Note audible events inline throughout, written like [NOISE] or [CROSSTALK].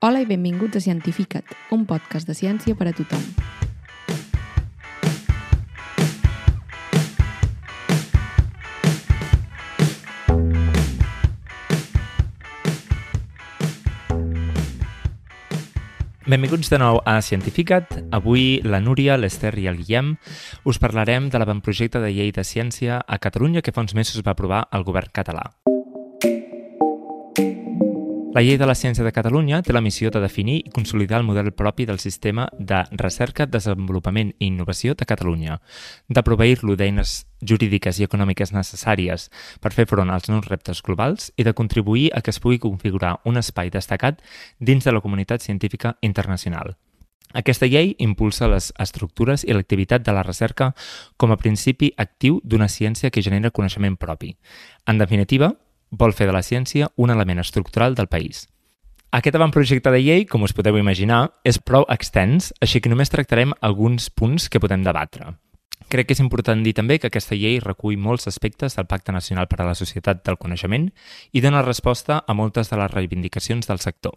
Hola i benvinguts a Cientifica't, un podcast de ciència per a tothom. Benvinguts de nou a Cientificat. Avui la Núria, l'Ester i el Guillem us parlarem de l'avantprojecte de llei de ciència a Catalunya que fa uns mesos va aprovar el govern català. La Llei de la Ciència de Catalunya té la missió de definir i consolidar el model propi del sistema de recerca, desenvolupament i innovació de Catalunya, de proveir-lo d'eines jurídiques i econòmiques necessàries per fer front als nous reptes globals i de contribuir a que es pugui configurar un espai destacat dins de la comunitat científica internacional. Aquesta llei impulsa les estructures i l'activitat de la recerca com a principi actiu d'una ciència que genera coneixement propi. En definitiva, vol fer de la ciència un element estructural del país. Aquest avantprojecte de llei, com us podeu imaginar, és prou extens, així que només tractarem alguns punts que podem debatre. Crec que és important dir també que aquesta llei recull molts aspectes del Pacte Nacional per a la Societat del Coneixement i dona resposta a moltes de les reivindicacions del sector.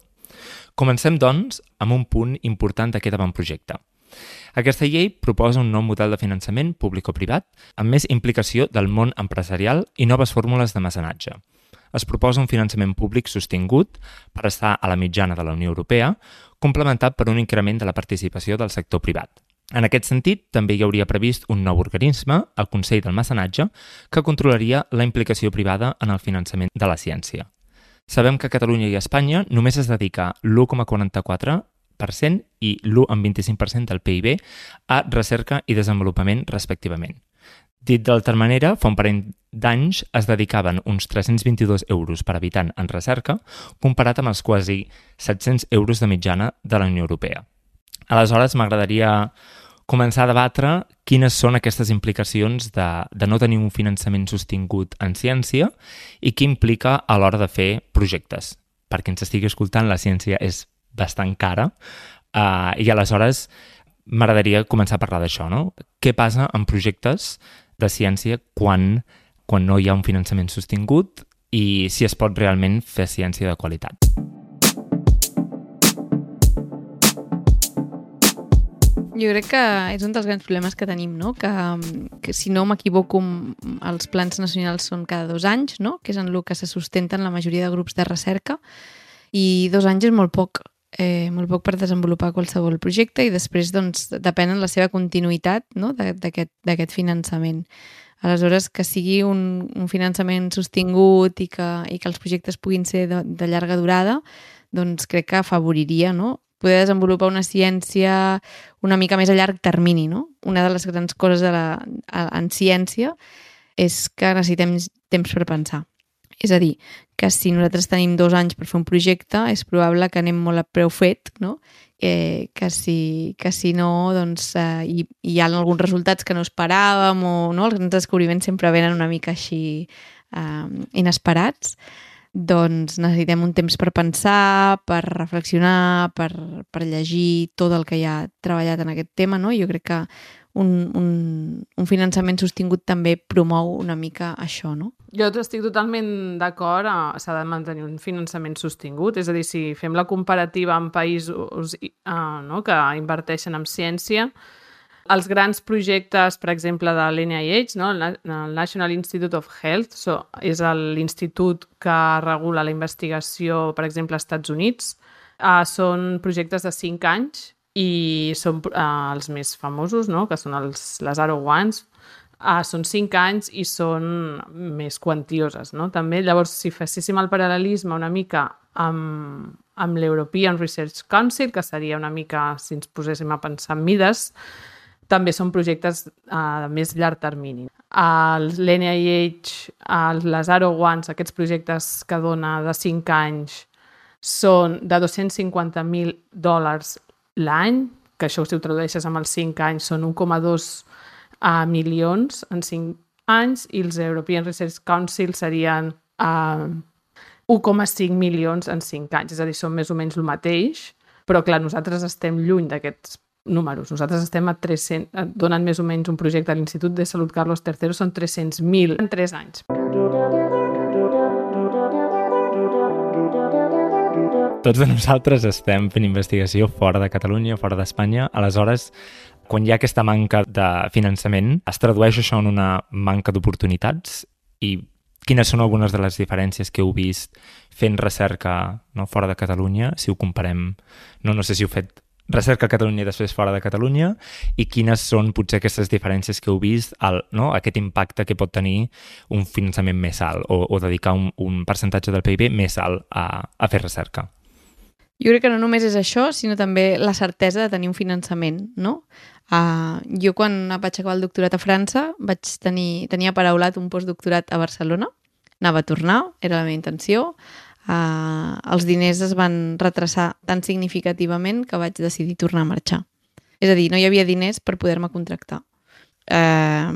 Comencem, doncs, amb un punt important d'aquest avantprojecte. Aquesta llei proposa un nou model de finançament públic o privat amb més implicació del món empresarial i noves fórmules de mecenatge es proposa un finançament públic sostingut per estar a la mitjana de la Unió Europea, complementat per un increment de la participació del sector privat. En aquest sentit, també hi hauria previst un nou organisme, el Consell del Mecenatge, que controlaria la implicació privada en el finançament de la ciència. Sabem que Catalunya i Espanya només es dedica l'1,44% i l'1,25% del PIB a recerca i desenvolupament respectivament. Dit d'altra manera, fa un parell d'anys es dedicaven uns 322 euros per habitant en recerca, comparat amb els quasi 700 euros de mitjana de la Unió Europea. Aleshores, m'agradaria començar a debatre quines són aquestes implicacions de, de no tenir un finançament sostingut en ciència i què implica a l'hora de fer projectes. Perquè ens estigui escoltant, la ciència és bastant cara uh, i aleshores m'agradaria començar a parlar d'això, no? Què passa amb projectes de ciència quan, quan no hi ha un finançament sostingut i si es pot realment fer ciència de qualitat. Jo crec que és un dels grans problemes que tenim, no? que, que si no m'equivoco, els plans nacionals són cada dos anys, no? que és en el que se sustenten la majoria de grups de recerca, i dos anys és molt poc, eh, molt poc per desenvolupar qualsevol projecte i després doncs, depèn en la seva continuïtat no? d'aquest finançament. Aleshores, que sigui un, un finançament sostingut i que, i que els projectes puguin ser de, de llarga durada, doncs crec que afavoriria no? poder desenvolupar una ciència una mica més a llarg termini. No? Una de les grans coses de la, en ciència és que necessitem temps per pensar. És a dir, que si nosaltres tenim dos anys per fer un projecte, és probable que anem molt a preu fet, no? Eh, que, si, que si no, doncs eh, hi, hi ha alguns resultats que no esperàvem o no? els grans descobriments sempre venen una mica així eh, inesperats doncs necessitem un temps per pensar, per reflexionar, per, per llegir tot el que hi ha treballat en aquest tema, no? Jo crec que un, un, un finançament sostingut també promou una mica això, no? Jo estic totalment d'acord, s'ha de mantenir un finançament sostingut, és a dir, si fem la comparativa amb països uh, no, que inverteixen en ciència, els grans projectes, per exemple, de l'NIH, no? el National Institute of Health, so, és l'institut que regula la investigació, per exemple, als Estats Units, uh, són projectes de 5 anys i són uh, els més famosos, no? que són els, les Aro Ones, uh, són 5 anys i són més quantioses. No? També, llavors, si féssim el paral·lelisme una mica amb, amb l'European Research Council, que seria una mica, si ens poséssim a pensar en mides, també són projectes uh, més llarg termini. L'NIH, les Aro Ones, aquests projectes que dona de 5 anys, són de 250.000 dòlars l'any, que això si ho tradueixes amb els 5 anys són 1,2 uh, milions en 5 anys i els European Research Council serien uh, 1,5 milions en 5 anys, és a dir, són més o menys el mateix, però clar, nosaltres estem lluny d'aquests números. Nosaltres estem a 300, donant més o menys un projecte a l'Institut de Salut Carlos III, són 300.000 en 3 anys. Tots de nosaltres estem fent investigació fora de Catalunya, fora d'Espanya, aleshores quan hi ha aquesta manca de finançament, es tradueix això en una manca d'oportunitats? I quines són algunes de les diferències que heu vist fent recerca no, fora de Catalunya, si ho comparem, no, no sé si heu fet recerca a Catalunya i després fora de Catalunya. I quines són potser aquestes diferències que heu vist, al, no, aquest impacte que pot tenir un finançament més alt o, o dedicar un, un percentatge del PIB més alt a, a fer recerca. Jo crec que no només és això, sinó també la certesa de tenir un finançament, no? Uh, jo quan vaig acabar el doctorat a França vaig tenir, tenia paraulat un postdoctorat a Barcelona, anava a tornar, era la meva intenció, uh, els diners es van retrasar tan significativament que vaig decidir tornar a marxar. És a dir, no hi havia diners per poder-me contractar. Eh,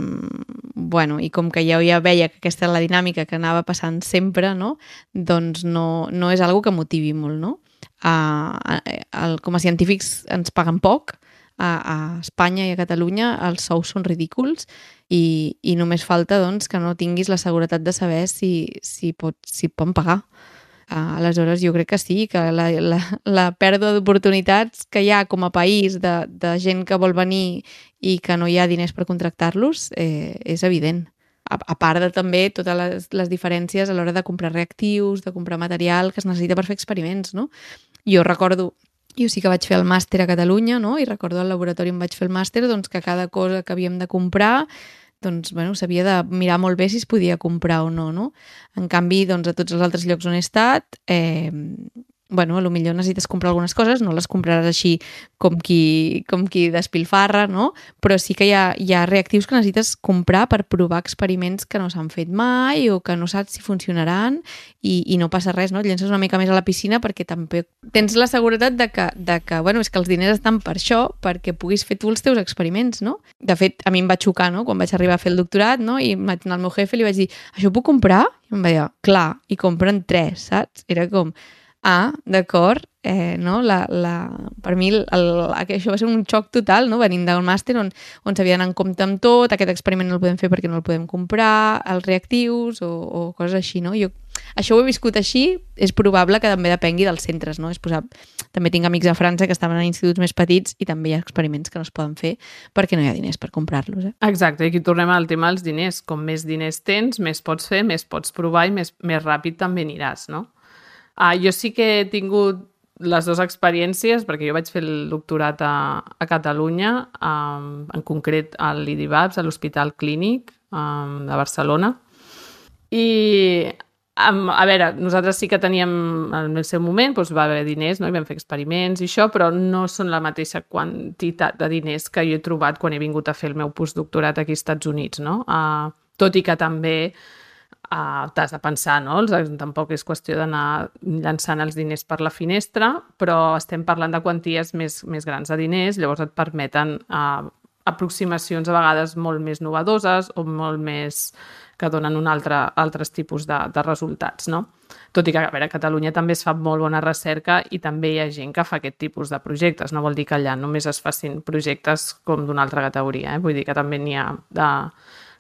bueno, i com que ja, ja veia que aquesta era la dinàmica que anava passant sempre, no? doncs no, no és algo que motivi molt, no? Uh, el, com a científics ens paguen poc, a, a Espanya i a Catalunya els sous són ridículs i, i només falta doncs, que no tinguis la seguretat de saber si, si, pot, si poden pagar. Aleshores, jo crec que sí, que la, la, la pèrdua d'oportunitats que hi ha com a país de, de gent que vol venir i que no hi ha diners per contractar-los eh, és evident. A, a part de també totes les, les diferències a l'hora de comprar reactius, de comprar material que es necessita per fer experiments, no? Jo recordo jo sí que vaig fer el màster a Catalunya, no? i recordo al laboratori on vaig fer el màster doncs, que cada cosa que havíem de comprar doncs, bueno, s'havia de mirar molt bé si es podia comprar o no, no? En canvi, doncs, a tots els altres llocs on he estat, eh, bueno, a lo millor necessites comprar algunes coses, no les compraràs així com qui, com qui despilfarra, no? Però sí que hi ha, hi ha reactius que necessites comprar per provar experiments que no s'han fet mai o que no saps si funcionaran i, i no passa res, no? Et llences una mica més a la piscina perquè també tens la seguretat de que, de que, bueno, és que els diners estan per això, perquè puguis fer tu els teus experiments, no? De fet, a mi em va xocar, no?, quan vaig arribar a fer el doctorat, no?, i vaig anar al meu jefe i li vaig dir, això ho puc comprar? I em va dir, clar, i compren tres, saps? Era com, ah, d'acord, eh, no? la, la, per mi el, el, això va ser un xoc total, no? venint del màster on, on s'havia d'anar en compte amb tot, aquest experiment no el podem fer perquè no el podem comprar, els reactius o, o coses així. No? Jo, això ho he viscut així, és probable que també depengui dels centres. No? És posar, també tinc amics a França que estaven en instituts més petits i també hi ha experiments que no es poden fer perquè no hi ha diners per comprar-los. Eh? Exacte, i aquí tornem al tema dels diners. Com més diners tens, més pots fer, més pots provar i més, més ràpid també aniràs, no? Uh, jo sí que he tingut les dues experiències, perquè jo vaig fer el doctorat a, a Catalunya, um, en concret a l'IDIVAPS, a l'Hospital Clínic um, de Barcelona. I, um, a veure, nosaltres sí que teníem, en el seu moment, doncs va haver diners, no? i vam fer experiments i això, però no són la mateixa quantitat de diners que jo he trobat quan he vingut a fer el meu postdoctorat aquí als Estats Units. No? Uh, tot i que també Uh, t'has de pensar, no? Tampoc és qüestió d'anar llançant els diners per la finestra, però estem parlant de quanties més, més grans de diners, llavors et permeten uh, aproximacions a vegades molt més novedoses o molt més que donen un altre, altres tipus de, de resultats, no? Tot i que, a veure, a Catalunya també es fa molt bona recerca i també hi ha gent que fa aquest tipus de projectes. No vol dir que allà només es facin projectes com d'una altra categoria, eh? Vull dir que també n'hi ha de,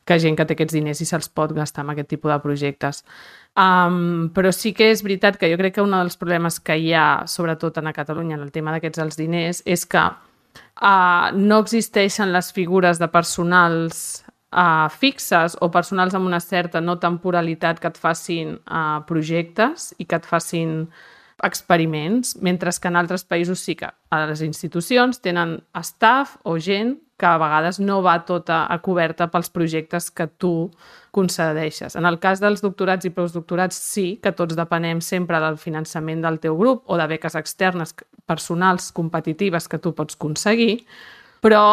que gent que té aquests diners i se'ls pot gastar en aquest tipus de projectes. Um, però sí que és veritat que jo crec que un dels problemes que hi ha, sobretot a Catalunya, en el tema d'aquests els diners, és que uh, no existeixen les figures de personals uh, fixes o personals amb una certa no temporalitat que et facin uh, projectes i que et facin experiments, mentre que en altres països sí que les institucions tenen staff o gent que a vegades no va tota a coberta pels projectes que tu concedeixes. En el cas dels doctorats i postdoctorats sí que tots depenem sempre del finançament del teu grup o de beques externes personals competitives que tu pots aconseguir, però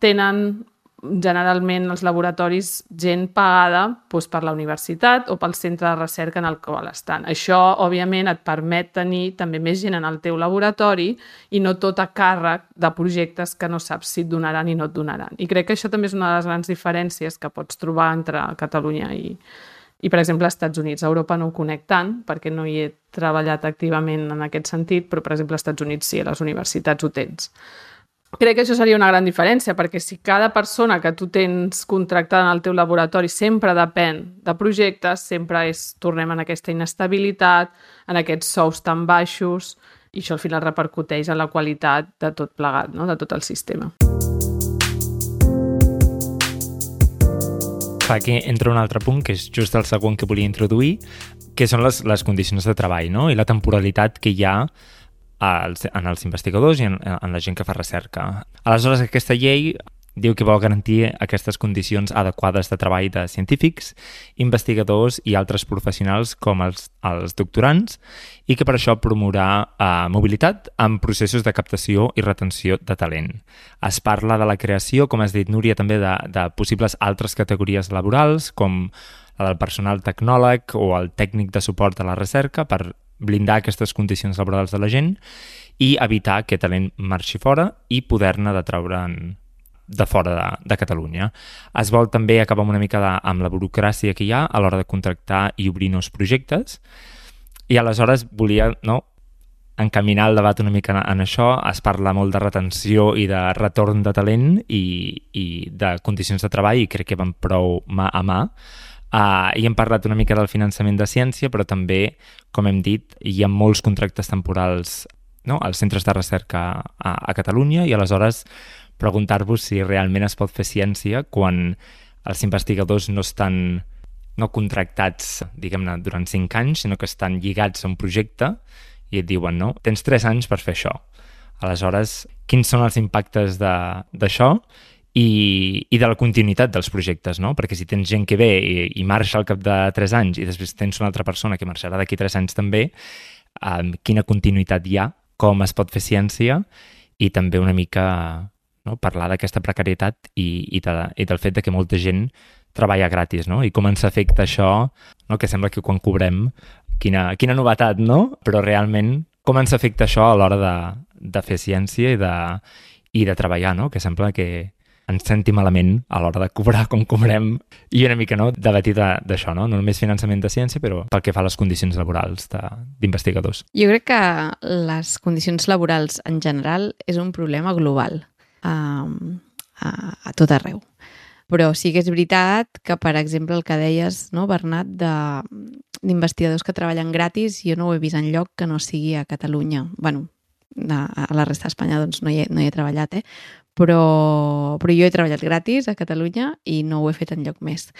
tenen generalment els laboratoris gent pagada doncs, per la universitat o pel centre de recerca en el qual estan. Això, òbviament, et permet tenir també més gent en el teu laboratori i no tot a càrrec de projectes que no saps si et donaran i no et donaran. I crec que això també és una de les grans diferències que pots trobar entre Catalunya i, i per exemple, als Estats Units. A Europa no ho conec tant, perquè no hi he treballat activament en aquest sentit, però, per exemple, als Estats Units sí, a les universitats ho tens. Crec que això seria una gran diferència, perquè si cada persona que tu tens contractada en el teu laboratori sempre depèn de projectes, sempre és, tornem en aquesta inestabilitat, en aquests sous tan baixos, i això al final repercuteix en la qualitat de tot plegat, no? de tot el sistema. Aquí entra un altre punt, que és just el segon que volia introduir, que són les, les condicions de treball no? i la temporalitat que hi ha als, en els investigadors i en, en la gent que fa recerca. Aleshores, aquesta llei diu que vol garantir aquestes condicions adequades de treball de científics, investigadors i altres professionals com els, els doctorants i que per això promourà eh, mobilitat en processos de captació i retenció de talent. Es parla de la creació, com has dit, Núria, també de, de possibles altres categories laborals com la del personal tecnòleg o el tècnic de suport a la recerca per blindar aquestes condicions laborals de la gent i evitar que talent marxi fora i poder-ne de treure'n de fora de, de Catalunya. Es vol també acabar una mica de, amb la burocràcia que hi ha a l'hora de contractar i obrir nous projectes i aleshores volia no, encaminar el debat una mica en, en això. Es parla molt de retenció i de retorn de talent i, i de condicions de treball i crec que van prou mà a mà. Uh, I hem parlat una mica del finançament de ciència, però també, com hem dit, hi ha molts contractes temporals no? als centres de recerca a, a Catalunya i aleshores preguntar-vos si realment es pot fer ciència quan els investigadors no estan no contractats, diguem-ne, durant 5 anys, sinó que estan lligats a un projecte i et diuen, no, tens 3 anys per fer això. Aleshores, quins són els impactes d'això i, i de la continuïtat dels projectes, no? Perquè si tens gent que ve i, i marxa al cap de 3 anys i després tens una altra persona que marxarà d'aquí 3 anys també, eh, quina continuïtat hi ha, com es pot fer ciència i també una mica no? parlar d'aquesta precarietat i, i, de, i del fet de que molta gent treballa gratis, no? I com ens afecta això, no? que sembla que quan cobrem, quina, quina novetat, no? Però realment, com ens afecta això a l'hora de, de fer ciència i de, i de treballar, no? Que sembla que ens senti malament a l'hora de cobrar com cobrem i una mica no, debatir d'això, no? no només finançament de ciència, però pel que fa a les condicions laborals d'investigadors. Jo crec que les condicions laborals en general és un problema global a, a, a tot arreu. Però sí que és veritat que, per exemple, el que deies, no, Bernat, d'investigadors que treballen gratis, jo no ho he vist en lloc que no sigui a Catalunya. bueno, a, a la resta d'Espanya doncs no hi, he, no hi he treballat, eh? Però, però jo he treballat gratis a Catalunya i no ho he fet en lloc més.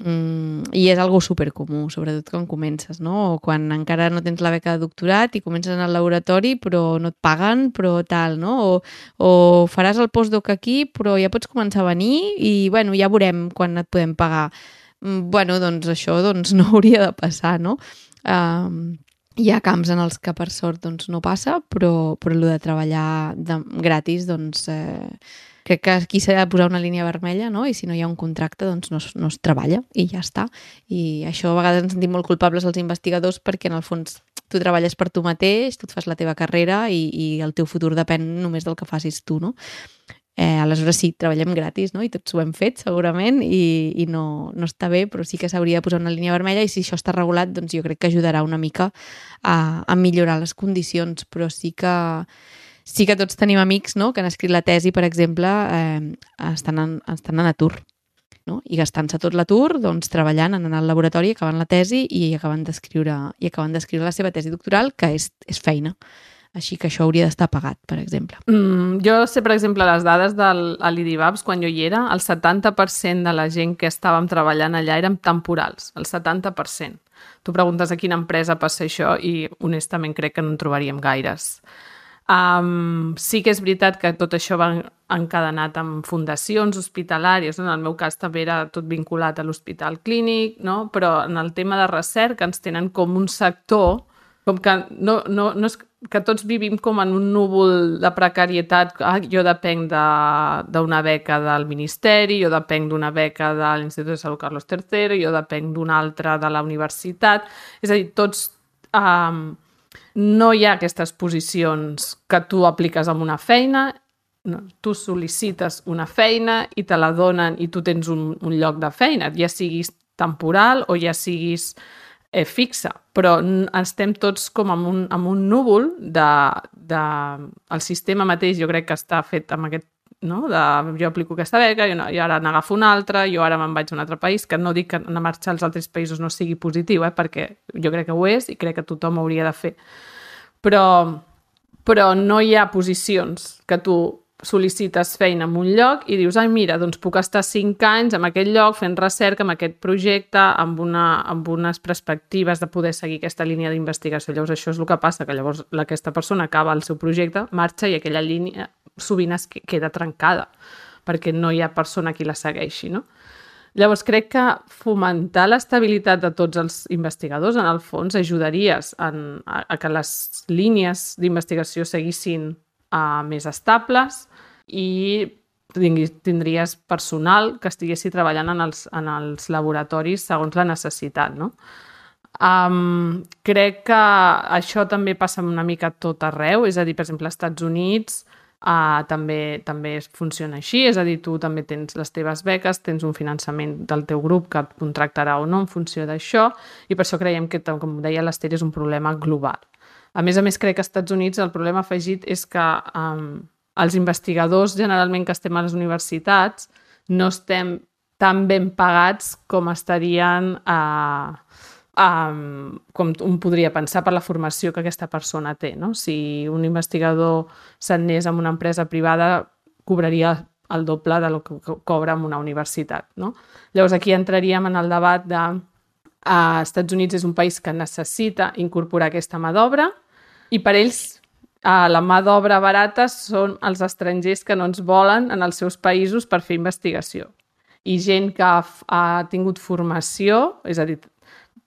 Mm, I és algo supercomú, sobretot quan comences, no? O quan encara no tens la beca de doctorat i comences en el laboratori però no et paguen, però tal, no? O, o faràs el postdoc aquí però ja pots començar a venir i, bueno, ja veurem quan et podem pagar. Mm, bueno, doncs això doncs, [LAUGHS] no hauria de passar, no? Um, hi ha camps en els que per sort doncs, no passa, però, però el de treballar de, gratis doncs, eh, crec que aquí s'ha de posar una línia vermella, no? I si no hi ha un contracte, doncs no es, no es treballa i ja està. I això a vegades ens sentim molt culpables els investigadors perquè en el fons tu treballes per tu mateix, tu et fas la teva carrera i, i el teu futur depèn només del que facis tu, no? Eh, aleshores sí, treballem gratis, no? I tots ho hem fet segurament i, i no, no està bé, però sí que s'hauria de posar una línia vermella i si això està regulat, doncs jo crec que ajudarà una mica a, a millorar les condicions, però sí que sí que tots tenim amics no? que han escrit la tesi, per exemple, eh, estan, en, estan en atur. No? I gastant-se tot l'atur, doncs, treballant en el laboratori, acabant la tesi i acaben d'escriure i d'escriure la seva tesi doctoral, que és, és feina. Així que això hauria d'estar pagat, per exemple. Mm, jo sé, per exemple, les dades de l'IDIVABS, quan jo hi era, el 70% de la gent que estàvem treballant allà eren temporals, el 70%. Tu preguntes a quina empresa passa això i honestament crec que no en trobaríem gaires. Um, sí que és veritat que tot això va encadenat amb fundacions hospitalàries, en el meu cas també era tot vinculat a l'hospital clínic, no? però en el tema de recerca ens tenen com un sector, com que no, no, no és que tots vivim com en un núvol de precarietat, ah, jo depenc d'una de, beca del Ministeri, jo depenc d'una beca de l'Institut de Salut Carlos III, jo depenc d'una altra de la universitat, és a dir, tots... Um, no hi ha aquestes posicions que tu apliques amb una feina, no, tu sol·licites una feina i te la donen i tu tens un, un lloc de feina, ja siguis temporal o ja siguis eh, fixa, però estem tots com amb un, amb un núvol de, de... El sistema mateix jo crec que està fet amb aquest no? de jo aplico aquesta beca, jo, no, jo ara n'agafo una altra, jo ara me'n vaig a un altre país, que no dic que anar a marxar als altres països no sigui positiu, eh? perquè jo crec que ho és i crec que tothom ho hauria de fer. Però però no hi ha posicions que tu sol·licites feina en un lloc i dius, ai, mira, doncs puc estar cinc anys en aquest lloc fent recerca, amb aquest projecte, amb, una, amb unes perspectives de poder seguir aquesta línia d'investigació. Llavors, això és el que passa, que llavors aquesta persona acaba el seu projecte, marxa i aquella línia sovint es queda trencada perquè no hi ha persona qui la segueixi, no? Llavors, crec que fomentar l'estabilitat de tots els investigadors, en el fons, ajudaries en, a, a que les línies d'investigació seguissin uh, més estables i tindries personal que estiguessi treballant en els, en els laboratoris segons la necessitat, no? Um, crec que això també passa una mica tot arreu, és a dir, per exemple, als Estats Units uh, també, també funciona així, és a dir, tu també tens les teves beques, tens un finançament del teu grup que et contractarà o no en funció d'això, i per això creiem que, com deia l'Ester, és un problema global. A més a més, crec que als Estats Units el problema afegit és que um, els investigadors, generalment que estem a les universitats, no estem tan ben pagats com estarien uh, um, com un podria pensar per la formació que aquesta persona té. No? Si un investigador s'anés en una empresa privada, cobraria el doble de lo que cobra en una universitat. No? Llavors aquí entraríem en el debat de als Estats Units és un país que necessita incorporar aquesta mà d'obra i per ells eh, la mà d'obra barata són els estrangers que no ens volen en els seus països per fer investigació. I gent que ha, ha tingut formació, és a dir,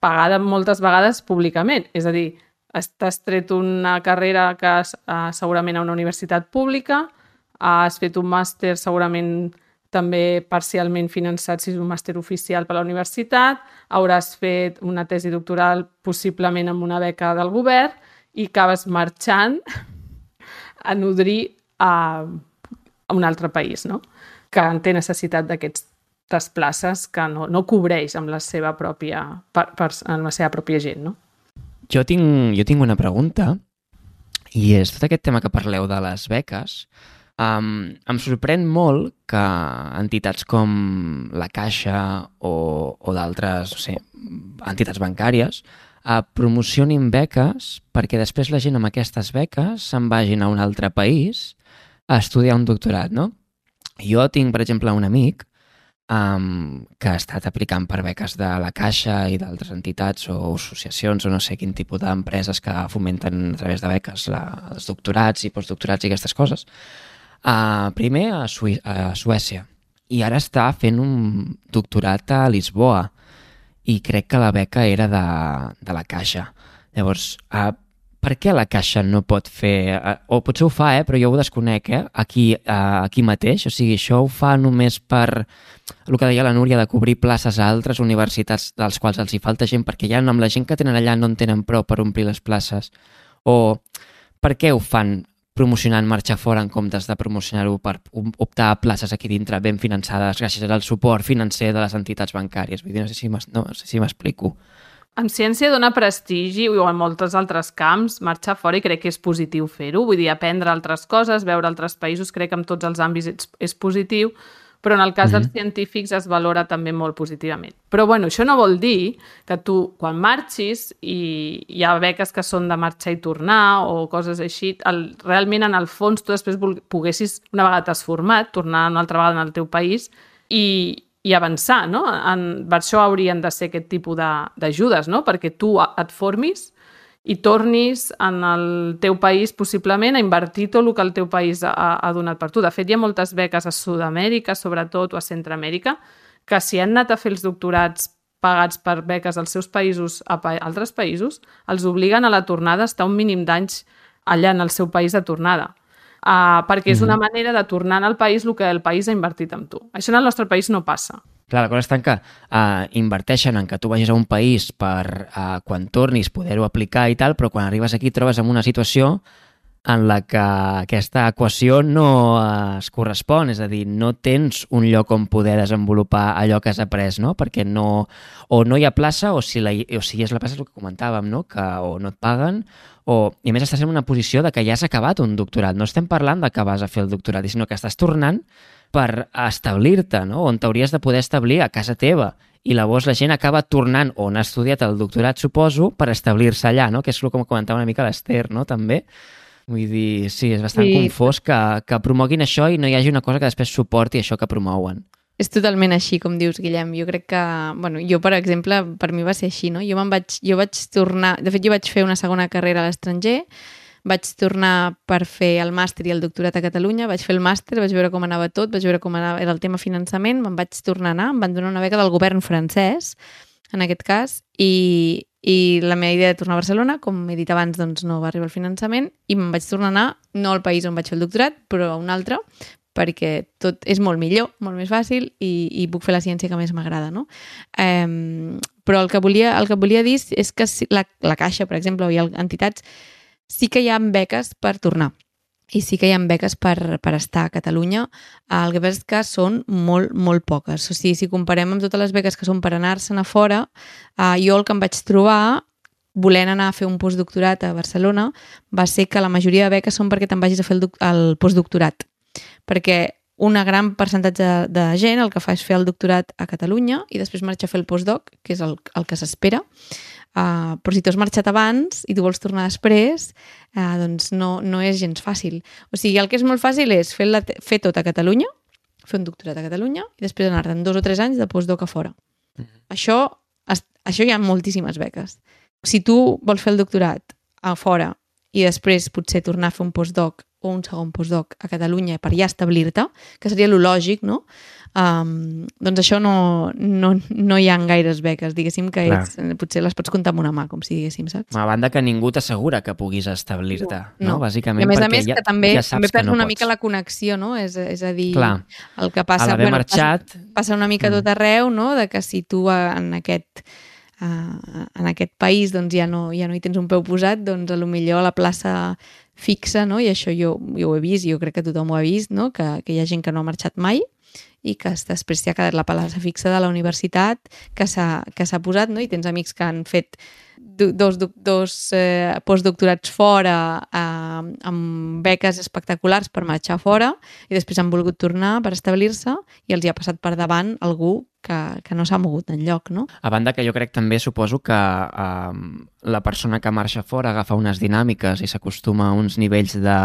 pagada moltes vegades públicament. És a dir, t'has tret una carrera que has, uh, segurament a una universitat pública, has fet un màster segurament també parcialment finançat si és un màster oficial per la universitat, hauràs fet una tesi doctoral possiblement amb una beca del govern i acabes marxant a nodrir a, a un altre país, no? que té necessitat d'aquestes places que no, no cobreix amb la seva pròpia, per, per, amb la seva pròpia gent. No? Jo tinc, jo tinc una pregunta i és tot aquest tema que parleu de les beques. Um, em sorprèn molt que entitats com la Caixa o, o d'altres no sé, entitats bancàries uh, promocionin beques perquè després la gent amb aquestes beques se'n vagin a un altre país a estudiar un doctorat, no? Jo tinc, per exemple, un amic um, que ha estat aplicant per beques de la Caixa i d'altres entitats o associacions o no sé quin tipus d'empreses que fomenten a través de beques la, els doctorats i postdoctorats i aquestes coses. Uh, primer a, Sui a Suècia i ara està fent un doctorat a Lisboa i crec que la beca era de, de la Caixa. Llavors, uh, per què la Caixa no pot fer... Uh, o potser ho fa, eh, però jo ho desconec, eh, aquí, uh, aquí mateix. O sigui, això ho fa només per el que deia la Núria, de cobrir places a altres universitats dels quals els hi falta gent, perquè ja amb la gent que tenen allà no en tenen prou per omplir les places. O per què ho fan promocionant marxar fora en comptes de promocionar-ho per optar a places aquí dintre ben finançades gràcies al suport financer de les entitats bancàries. Vull dir, no sé si m'explico. No, si en ciència dona prestigi o en molts altres camps marxar fora i crec que és positiu fer-ho. Vull dir, aprendre altres coses, veure altres països, crec que en tots els àmbits és positiu, però en el cas mm -hmm. dels científics es valora també molt positivament. Però bueno, això no vol dir que tu, quan marxis, i hi ha beques que són de marxar i tornar o coses així, el, realment en el fons tu després poguessis, una vegada t'has format, tornar una altra vegada al teu país i, i avançar, no? En, per això haurien de ser aquest tipus d'ajudes, no? Perquè tu et formis i tornis en el teu país possiblement a invertir tot el que el teu país ha, ha donat per tu. De fet, hi ha moltes beques a Sud-amèrica, sobretot, o a Centroamèrica, que si han anat a fer els doctorats pagats per beques als seus països a pa altres països, els obliguen a la tornada a estar un mínim d'anys allà en el seu país de tornada. Uh, perquè és una manera de tornar al país el que el país ha invertit en tu. Això en el nostre país no passa. Clar, la cosa està en que uh, inverteixen en que tu vagis a un país per, uh, quan tornis, poder-ho aplicar i tal, però quan arribes aquí trobes en una situació en la que aquesta equació no es correspon, és a dir, no tens un lloc on poder desenvolupar allò que has après, no? Perquè no, o no hi ha plaça o si, la, o si és la plaça és el que comentàvem, no? Que o no et paguen o, i a més estàs en una posició de que ja has acabat un doctorat. No estem parlant de que vas a fer el doctorat, sinó que estàs tornant per establir-te, no? on t'hauries de poder establir a casa teva. I llavors la gent acaba tornant on ha estudiat el doctorat, suposo, per establir-se allà, no? que és el que comentava una mica l'Ester, no? també. Vull dir, sí, és bastant Sí. confós que, que promoguin això i no hi hagi una cosa que després suporti això que promouen. És totalment així, com dius, Guillem. Jo crec que, bueno, jo, per exemple, per mi va ser així, no? Jo vaig, jo vaig tornar... De fet, jo vaig fer una segona carrera a l'estranger, vaig tornar per fer el màster i el doctorat a Catalunya, vaig fer el màster, vaig veure com anava tot, vaig veure com anava, era el tema finançament, me'n vaig tornar a anar, em van donar una beca del govern francès, en aquest cas, i, i la meva idea de tornar a Barcelona, com he dit abans, doncs no va arribar el finançament, i me'n vaig tornar a anar, no al país on vaig fer el doctorat, però a un altre, perquè tot és molt millor, molt més fàcil i, i puc fer la ciència que més m'agrada, no? Um, però el que, volia, el que volia dir és que si- la, la Caixa, per exemple, o hi ha entitats, sí que hi ha beques per tornar i sí que hi ha beques per, per estar a Catalunya. El que passa és que són molt, molt poques. O sigui, si comparem amb totes les beques que són per anar-se'n a fora, eh, jo el que em vaig trobar volent anar a fer un postdoctorat a Barcelona va ser que la majoria de beques són perquè te'n vagis a fer el, el postdoctorat. Perquè una gran percentatge de, de gent el que fa és fer el doctorat a Catalunya i després marxa a fer el postdoc, que és el, el que s'espera. Uh, però si tu has marxat abans i tu vols tornar després, uh, doncs no, no és gens fàcil. O sigui, el que és molt fàcil és fer, la, fer tot a Catalunya, fer un doctorat a Catalunya i després anar-te'n dos o tres anys de postdoc a fora. Això, es, això hi ha moltíssimes beques. Si tu vols fer el doctorat a fora i després potser tornar a fer un postdoc o un segon postdoc a Catalunya per ja establir-te, que seria lo lògic, no? Um, doncs això no, no, no hi ha gaires beques, diguéssim, que Clar. ets, potser les pots comptar amb una mà, com si diguéssim, saps? A banda que ningú t'assegura que puguis establir-te, no, No. Bàsicament I a més a més ja, que també, ja també perds no una pots. mica la connexió, no? És, és a dir, Clar, el que a passa... l'haver bueno, marxat... Passa, passa una mica a tot arreu, no? De que si tu en aquest, uh, en aquest país doncs ja no, ja no hi tens un peu posat, doncs a lo millor a la plaça fixa, no? I això jo, jo ho he vist, jo crec que tothom ho ha vist, no? Que, que hi ha gent que no ha marxat mai i que després s'hi ha quedat la plaça fixa de la universitat que s'ha posat, no? I tens amics que han fet dos, dos eh, postdoctorats fora eh, amb beques espectaculars per marxar fora i després han volgut tornar per establir-se i els hi ha passat per davant algú que, que no s'ha mogut enlloc, no? A banda que jo crec també, suposo que um, la persona que marxa fora agafa unes dinàmiques i s'acostuma a uns nivells de,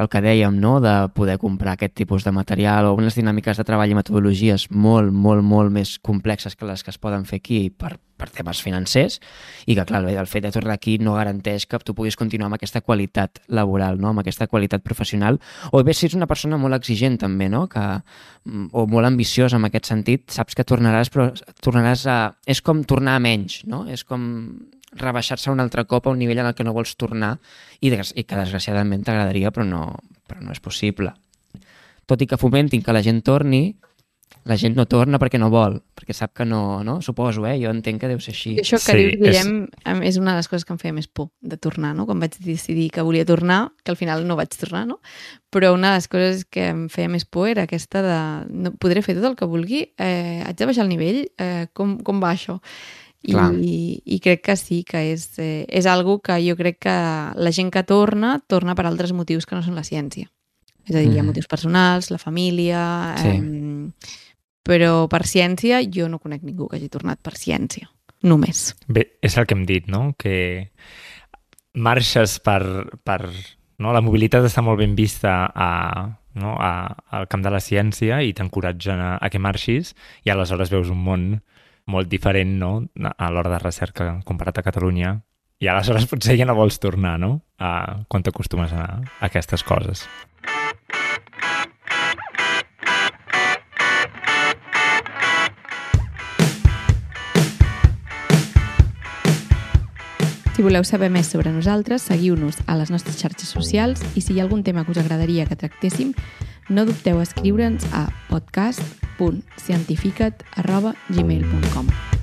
el que dèiem, no? de poder comprar aquest tipus de material o unes dinàmiques de treball i metodologies molt, molt, molt més complexes que les que es poden fer aquí per, per temes financers i que, clar, el fet de tornar aquí no garanteix que tu puguis continuar amb aquesta qualitat laboral, no? amb aquesta qualitat professional o bé si ets una persona molt exigent també, no? que, mm, o molt ambiciosa en aquest sentit, saps que tornaràs, però tornaràs a... És com tornar a menys, no? És com rebaixar-se un altre cop a un nivell en el que no vols tornar i, i que desgraciadament t'agradaria però no, però no és possible. Tot i que fomentin que la gent torni, la gent no torna perquè no vol, perquè sap que no, no? Suposo, eh? Jo entenc que deu ser així. I això que Sí, dius, Guillem, és... és una de les coses que em feia més por de tornar, no? Quan vaig decidir que volia tornar, que al final no vaig tornar, no? Però una de les coses que em feia més por era aquesta de no, podré fer tot el que vulgui, eh, haig de baixar el nivell, eh, com, com va això? I, Clar. I crec que sí, que és, eh, és algo que jo crec que la gent que torna, torna per altres motius que no són la ciència. És a dir, hi ha Mhm. motius personals, la família... Sí. Eh, però per ciència jo no conec ningú que hagi tornat per ciència. Només. Bé, és el que hem dit, no? Que marxes per... per no? La mobilitat està molt ben vista a, no? a, al camp de la ciència i t'encoratgen a, a que marxis i aleshores veus un món molt diferent no? a l'hora de recerca comparat a Catalunya i aleshores potser ja no vols tornar, no? A, quan t'acostumes a, a aquestes coses. Si voleu saber més sobre nosaltres, seguiu-nos a les nostres xarxes socials i si hi ha algun tema que us agradaria que tractéssim, no dubteu a escriure'ns a podcast.cientificat.gmail.com